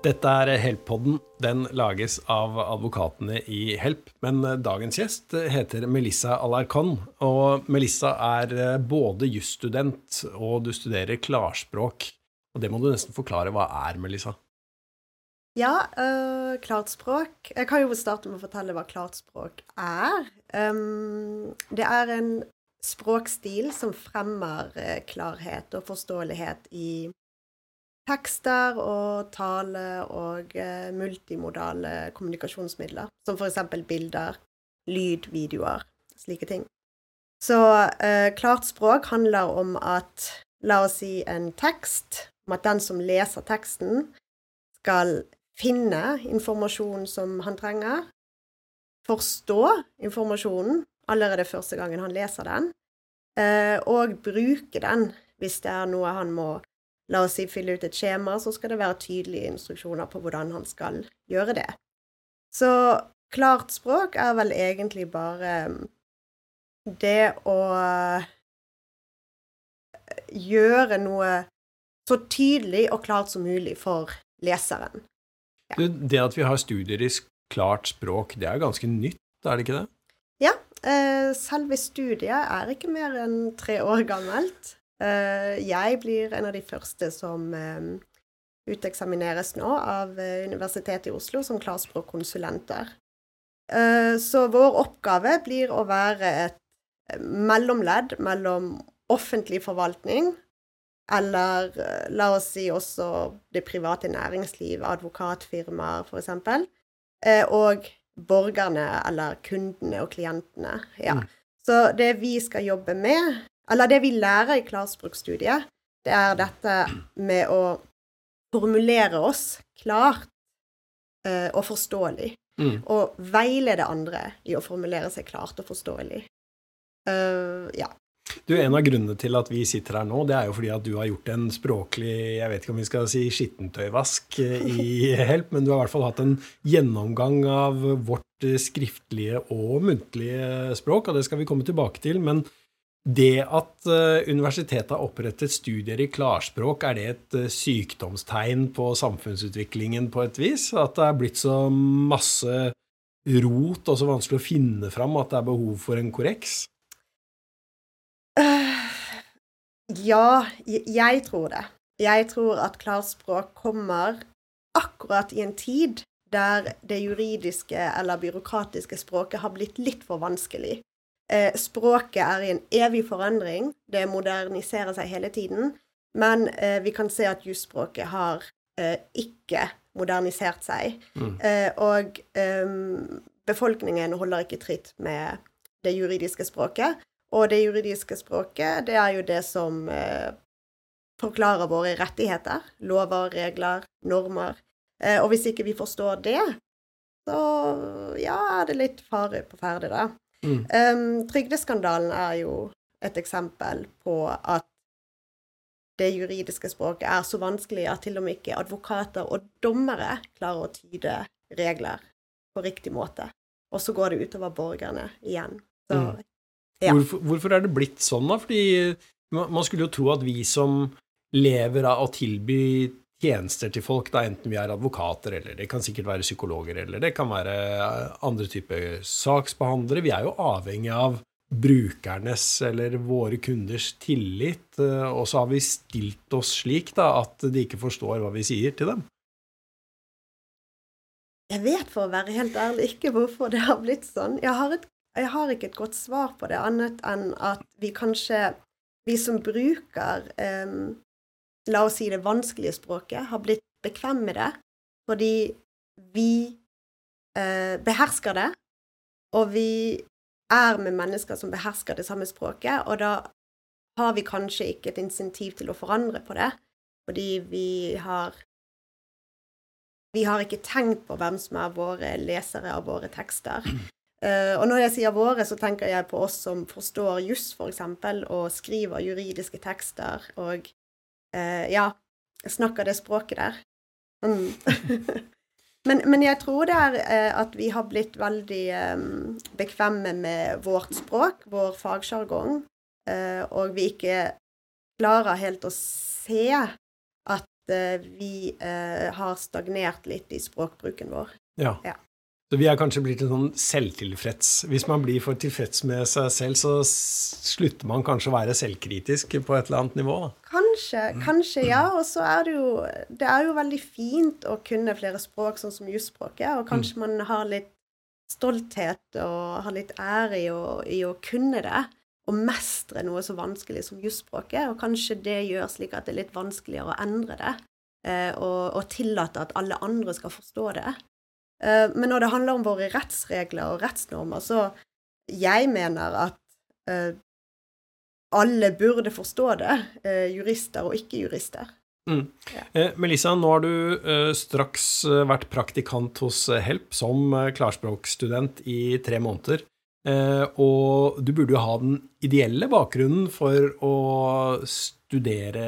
Dette er Help-podden. Den lages av advokatene i Help. Men dagens gjest heter Melissa Alarcon. Og Melissa er både jusstudent og du studerer klarspråk. Og det må du nesten forklare. Hva er, Melissa? Ja, klart språk. Jeg kan jo starte med å fortelle hva klart språk er. Um, det er en språkstil som fremmer klarhet og forståelighet i tekster og tale og uh, multimodale kommunikasjonsmidler, som f.eks. bilder, lyd, videoer, slike ting. Så eh, klart språk handler om at La oss si en tekst, om at den som leser teksten, skal finne informasjon som han trenger, forstå informasjonen allerede første gangen han leser den, eh, og bruke den hvis det er noe han må La oss si fylle ut et skjema, så skal det være tydelige instruksjoner på hvordan han skal gjøre det. Så klart språk er vel egentlig bare um, det å gjøre noe så tydelig og klart som mulig for leseren. Ja. Det at vi har studier i klart språk, det er ganske nytt, er det ikke det? Ja. Eh, selve studiet er ikke mer enn tre år gammelt. Eh, jeg blir en av de første som eh, uteksamineres nå av eh, Universitetet i Oslo som klarspråkkonsulenter. Så vår oppgave blir å være et mellomledd mellom offentlig forvaltning, eller la oss si også det private næringsliv, advokatfirmaer f.eks., og borgerne eller kundene og klientene. Ja. Mm. Så det vi skal jobbe med, eller det vi lærer i klarspråkstudiet, det er dette med å formulere oss klart uh, og forståelig. Mm. Og veilede andre i å formulere seg klart og forståelig. Uh, ja. Du, En av grunnene til at vi sitter her nå, det er jo fordi at du har gjort en språklig jeg vet ikke om vi skal si skittentøyvask eh, i Help, men du har i hvert fall hatt en gjennomgang av vårt skriftlige og muntlige språk, og det skal vi komme tilbake til. Men det at eh, universitetet har opprettet studier i klarspråk, er det et eh, sykdomstegn på samfunnsutviklingen på et vis? At det er blitt så masse rot og så vanskelig å finne fram at det er behov for en korreks? Ja, jeg tror det. Jeg tror at klarspråk kommer akkurat i en tid der det juridiske eller byråkratiske språket har blitt litt for vanskelig. Eh, språket er i en evig forandring. Det moderniserer seg hele tiden. Men eh, vi kan se at jusspråket har eh, ikke modernisert seg. Mm. Eh, og ehm, befolkningen holder ikke tritt med det juridiske språket. Og det juridiske språket, det er jo det som eh, forklarer våre rettigheter. Lover, regler, normer. Eh, og hvis ikke vi forstår det, så ja, er det litt fare på ferde, da. Mm. Um, trygdeskandalen er jo et eksempel på at det juridiske språket er så vanskelig at til og med ikke advokater og dommere klarer å tyde regler på riktig måte. Og så går det utover borgerne igjen. Så, mm. ja. hvorfor, hvorfor, er det blitt sånn, da? Fordi man skulle jo tro at vi som lever av å tilby tjenester til folk, da, enten vi er advokater, eller det kan sikkert være psykologer, eller det kan være andre typer saksbehandlere. Vi er jo avhengig av brukernes eller våre kunders tillit, og så har vi stilt oss slik da, at de ikke forstår hva vi sier til dem. Jeg vet for å være helt ærlig ikke hvorfor det har blitt sånn. Jeg har, et, jeg har ikke et godt svar på det, annet enn at vi kanskje, vi som bruker um, la oss si det vanskelige språket, har blitt bekvem med det fordi vi eh, behersker det, og vi er med mennesker som behersker det samme språket, og da har vi kanskje ikke et insentiv til å forandre på det, fordi vi har Vi har ikke tenkt på hvem som er våre lesere av våre tekster. Uh, og når jeg sier våre, så tenker jeg på oss som forstår juss, f.eks., for og skriver juridiske tekster og ja, snakker det språket der. Mm. men, men, jeg tror det er uh, at vi har blitt veldig um, bekvemme med vårt språk, vår fagsjargong, uh, og vi ikke klarer helt å se at eh, vi eh, har stagnert litt i språkbruken vår. Ja. Ja. Så vi er kanskje blitt en sånn selvtilfreds. Hvis man blir for tilfreds med seg selv, så slutter man kanskje å være selvkritisk på et eller annet nivå. Da. Kanskje, kanskje ja. Og så er det jo Det er jo veldig fint å kunne flere språk, sånn som jusspråket, og kanskje man har litt stolthet og har litt ære i å, i å kunne det. Og mestre noe så vanskelig som jusspråket. Og kanskje det gjør slik at det er litt vanskeligere å endre det. Eh, og, og tillate at alle andre skal forstå det. Eh, men når det handler om våre rettsregler og rettsnormer, så jeg mener at eh, alle burde forstå det, eh, jurister og ikke-jurister. Eh, Melissa, nå har du eh, straks eh, vært praktikant hos eh, Help som klarspråkstudent i tre måneder. Eh, og du burde jo ha den ideelle bakgrunnen for å studere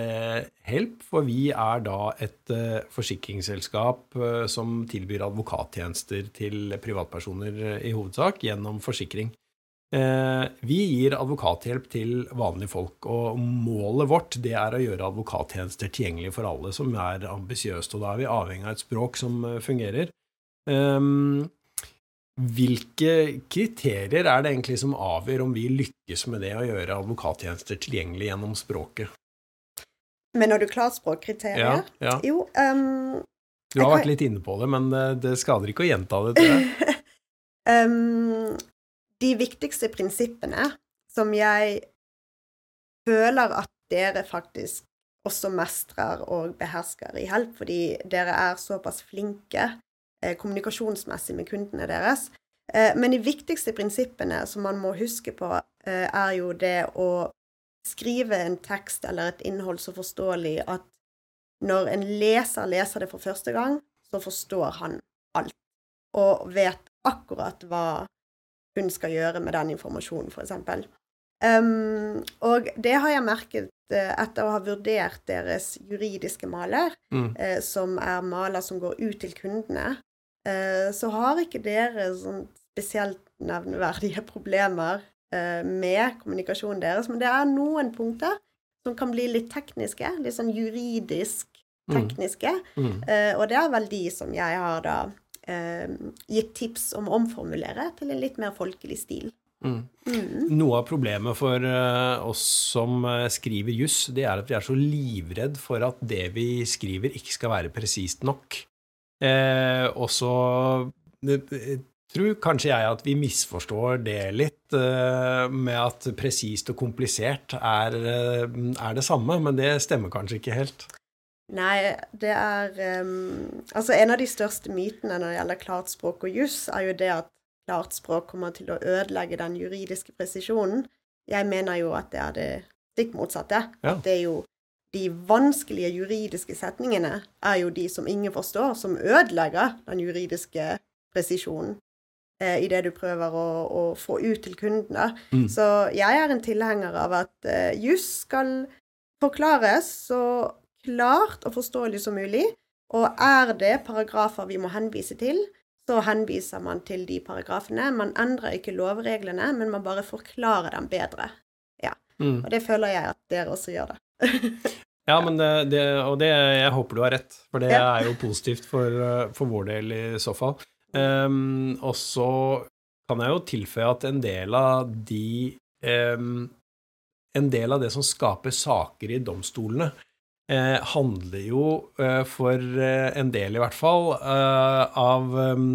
Help, for vi er da et forsikringsselskap som tilbyr advokattjenester til privatpersoner i hovedsak gjennom forsikring. Eh, Vi gir advokathjelp til vanlige folk, og målet vårt det er å gjøre advokattjenester tilgjengelig for alle, som er ambisiøst, og da er vi avhengig av et språk som eh, fungerer. Ehm, Hvilke kriterier er det egentlig som avgjør om vi lykkes med det å gjøre advokattjenester tilgjengelig gjennom språket? Men når du klarspråkkriterier? ja. Jo, um, Du har vært litt inne på det, men det, det skader ikke å gjenta det. Tror jeg. ehm, de viktigste prinsippene som jeg føler at dere faktisk også mestrer og behersker i Help, fordi dere er såpass flinke eh, kommunikasjonsmessig med kundene deres. Eh, men de viktigste prinsippene som man må huske på, eh, er jo det å skrive en tekst eller et innhold så forståelig at når en leser leser det for første gang, så forstår han alt. Og vet akkurat hva hun skal gjøre med den informasjonen, f.eks. Um, og det har jeg merket eh, etter å ha vurdert deres juridiske maler, Mm. uh, som er maler som går ut til kundene, uh, så har ikke dere sånn spesielt nevneverdige problemer uh, med kommunikasjonen deres, men det er noen punkter som kan bli litt tekniske, litt sånn juridisk Mm. tekniske, Mm. eh, og det er vel de som jeg har da eh, gitt tips om å omformulere til en litt mer folkelig stil. Mm. Mm. Noe av problemet for eh, oss som eh, skriver juss, det er at vi er så livredd for at det vi skriver, ikke skal være presist nok. Eh, og så tror kanskje jeg at vi misforstår det litt, eh, med at presist og komplisert er, eh, er det samme, men det stemmer kanskje ikke helt. Nei, det er um, Altså, en av de største mytene når det gjelder klart språk og juss, er jo det at klart språk kommer til å ødelegge den juridiske presisjonen. Jeg mener jo at det er det stikk motsatte. Ja. Det er jo de vanskelige juridiske setningene er jo de som ingen forstår, som ødelegger den juridiske presisjonen eh, i det du prøver å, å få ut til kundene. Mm. Så jeg er en tilhenger av at eh, juss skal forklares så klart og forståelig som mulig. Og er det paragrafer vi må henvise til, så henviser man til de paragrafene. Man endrer ikke lovreglene, men man bare forklarer dem bedre. Mm. Og det føler jeg at dere også gjør det. Ja, men det, det, og det, jeg håper du har rett, for det Ja. er jo positivt for, eh, for vår del i så fall. Um, og så kan jeg jo tilføye at en del av de um, En del av det som skaper saker i domstolene, eh, handler jo eh, for eh, en del i hvert fall eh, av ehm,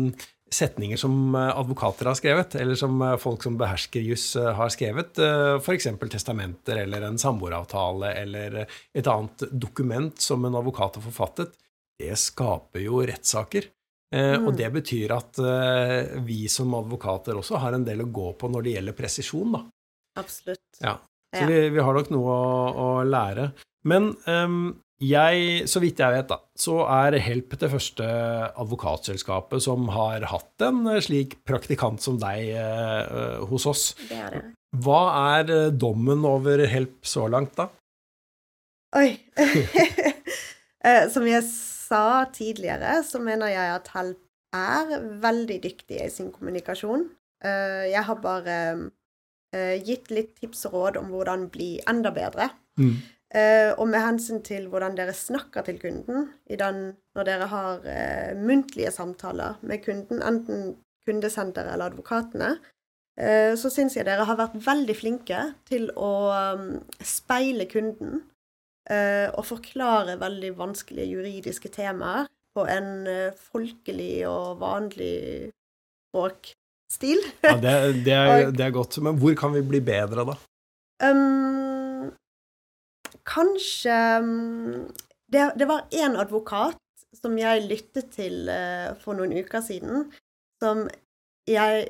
setninger som eh, advokater har skrevet, eller som folk som behersker juss har skrevet, eh, f.eks. testamenter eller en samboeravtale eller et annet dokument som en advokat har forfattet. Det skaper jo rettssaker. Mm. Og det betyr at vi som advokater også har en del å gå på når det gjelder presisjon, da. Absolutt. Ja. Så vi, vi har nok noe å, å lære. Men um, jeg, så vidt jeg vet, da, så er Help det første advokatselskapet som har hatt en eh, slik praktikant som deg eh, eh, hos oss. Det er det. Hva er eh, dommen over Help så langt, da? Oi. Som jeg sa tidligere, så mener jeg at Help er veldig dyktig i sin kommunikasjon. Jeg har bare gitt litt tips og råd om hvordan bli enda bedre. Mm. Eh, og med hensyn til hvordan dere snakker til kunden den, når dere har eh, muntlige samtaler med kunden, enten kundesenteret eller advokatene, eh, så syns jeg dere har vært veldig flinke til å um, speile kunden og forklare veldig vanskelige juridiske temaer på en folkelig og vanlig språkstil. ja, det, det, er, det, er, godt. Men hvor kan vi bli bedre, da? Um, kanskje um, det, det, var én advokat som jeg lyttet til uh, for noen uker siden, som jeg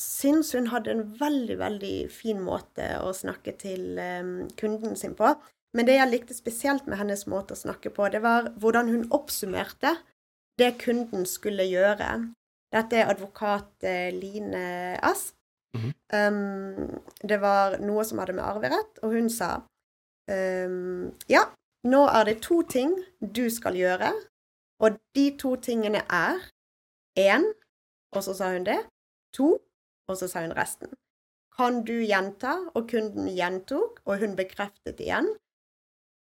syns hun hadde en veldig, veldig fin måte å snakke til um, kunden sin på. Men det jeg likte spesielt med hennes måte å snakke på, det var hvordan hun oppsummerte det kunden skulle gjøre. Dette er advokat eh, Line Ask. Mm -hmm. um, det var noe som hadde med arverett, og hun sa ja, nå er det to ting du skal gjøre, og de to tingene er én, og så sa hun det, to, og så sa hun resten. Kan du gjenta? Og kunden gjentok, og hun bekreftet igjen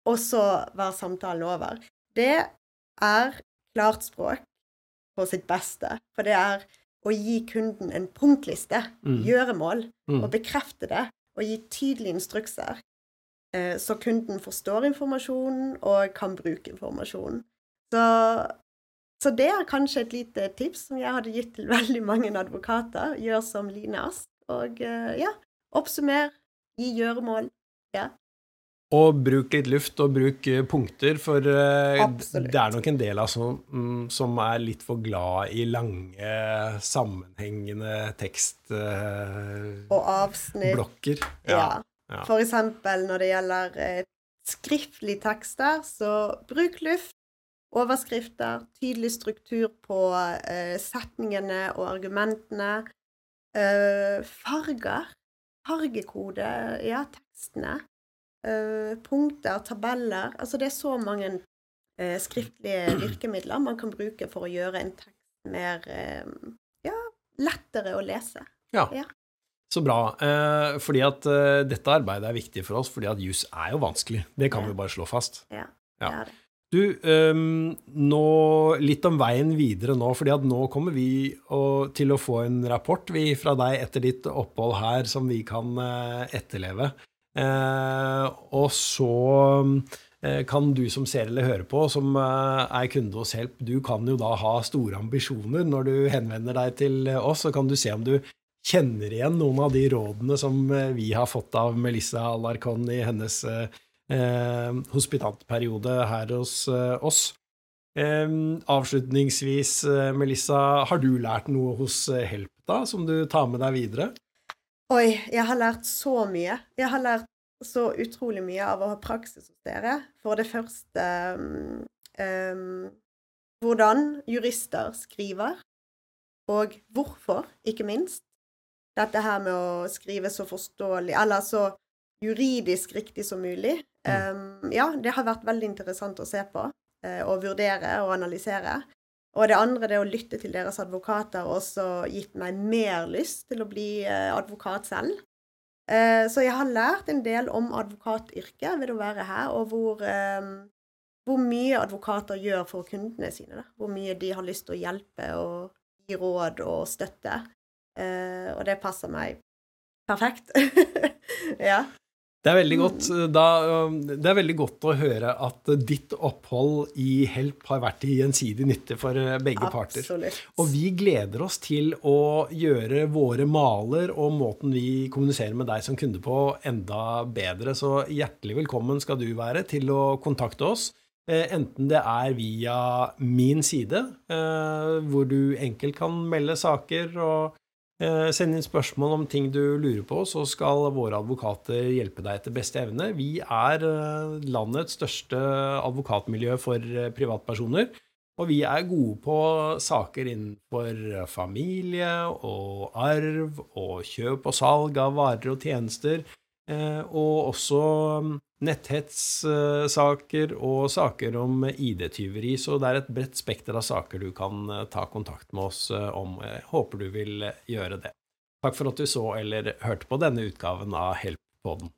og så var samtalen over. Det er klart språk på sitt beste. For det er å gi kunden en punktliste, mm. gjøremål, mm. og bekrefte det. Og gi tydelige instrukser. Eh, så kunden forstår informasjonen og kan bruke informasjonen. Så, så, det er kanskje et lite tips som jeg hadde gitt til veldig mange advokater. Gjør som Line Ask. Og eh, ja, oppsummer, gi gjøremål. Ja. Og bruk litt luft, og bruk eh, punkter, for uh, det er nok en del av som, mm, som er litt for glad i lange, sammenhengende tekstblokker. Uh, og avsnitt. Ja. ja. Ja. Eksempel når det gjelder eh, skriftlige tekster, så bruk luft. Overskrifter, tydelig struktur på setningene og argumentene. farger. Fargekode, ja, tekstene. Uh, punkter, tabeller Altså det er så mange uh, skriftlige virkemidler man kan bruke for å gjøre en tekst mer uh, ja, lettere å lese. Ja. ja. Så bra. fordi at dette arbeidet er viktig for oss, fordi at jus er jo vanskelig. Det kan ja. vi bare slå fast. Ja, det er det. Du, um, nå, litt om veien videre nå, fordi at nå kommer vi å, til å få en rapport vi, fra deg etter ditt opphold her som vi kan etterleve. Eh, og så eh, kan du som ser eller hører på, som eh, er kunde hos Help, du kan jo da ha store ambisjoner når du henvender deg til oss, så kan du se om du kjenner igjen noen av de rådene som vi har fått av Melissa Alarcon i hennes eh, hospitantperiode her hos eh, oss. Eh, avslutningsvis, Melissa, har du lært noe hos Help da, som du tar med deg videre? Oi, jeg har lært så mye. Jeg har lært så utrolig mye av å ha praksis hos dere. For det første um, hvordan jurister skriver, og hvorfor, ikke minst. Dette her med å skrive så forståelig, eller så juridisk riktig som mulig. Um, ja, det har vært veldig interessant å se på, uh, og vurdere og analysere. Og det andre, det å lytte til deres advokater, og også gitt meg mer lyst til å bli eh, advokat selv. Eh, så jeg har lært en del om advokatyrket ved å være her, og hvor, eh, hvor mye advokater gjør for kundene sine. Da. Hvor mye de har lyst til å hjelpe og gi råd og støtte. Og det passer meg perfekt. ja. Det er, veldig godt, mm. da, um, det er veldig godt å høre at ditt opphold i Help har vært til gjensidig nytte for uh, begge Absolutt. parter. Og vi gleder oss til å gjøre våre maler og måten vi kommuniserer med deg som kunde på, enda bedre. Så hjertelig velkommen skal du være til å kontakte oss. Eh, enten det er via min side, eh, hvor du enkelt kan melde saker og Eh, send inn spørsmål om ting du lurer på, så skal våre advokater hjelpe deg etter beste evne. Vi er eh, landets største advokatmiljø for eh, privatpersoner. Og vi er gode på saker innenfor familie og arv og kjøp og salg av varer og tjenester. Og også netthetssaker og saker om ID-tyveri. Så det er et bredt spekter av saker du kan eh, ta kontakt med oss eh, om. Jeg håper du vil gjøre det. Takk for at du så eller hørte på denne utgaven av Help-podden.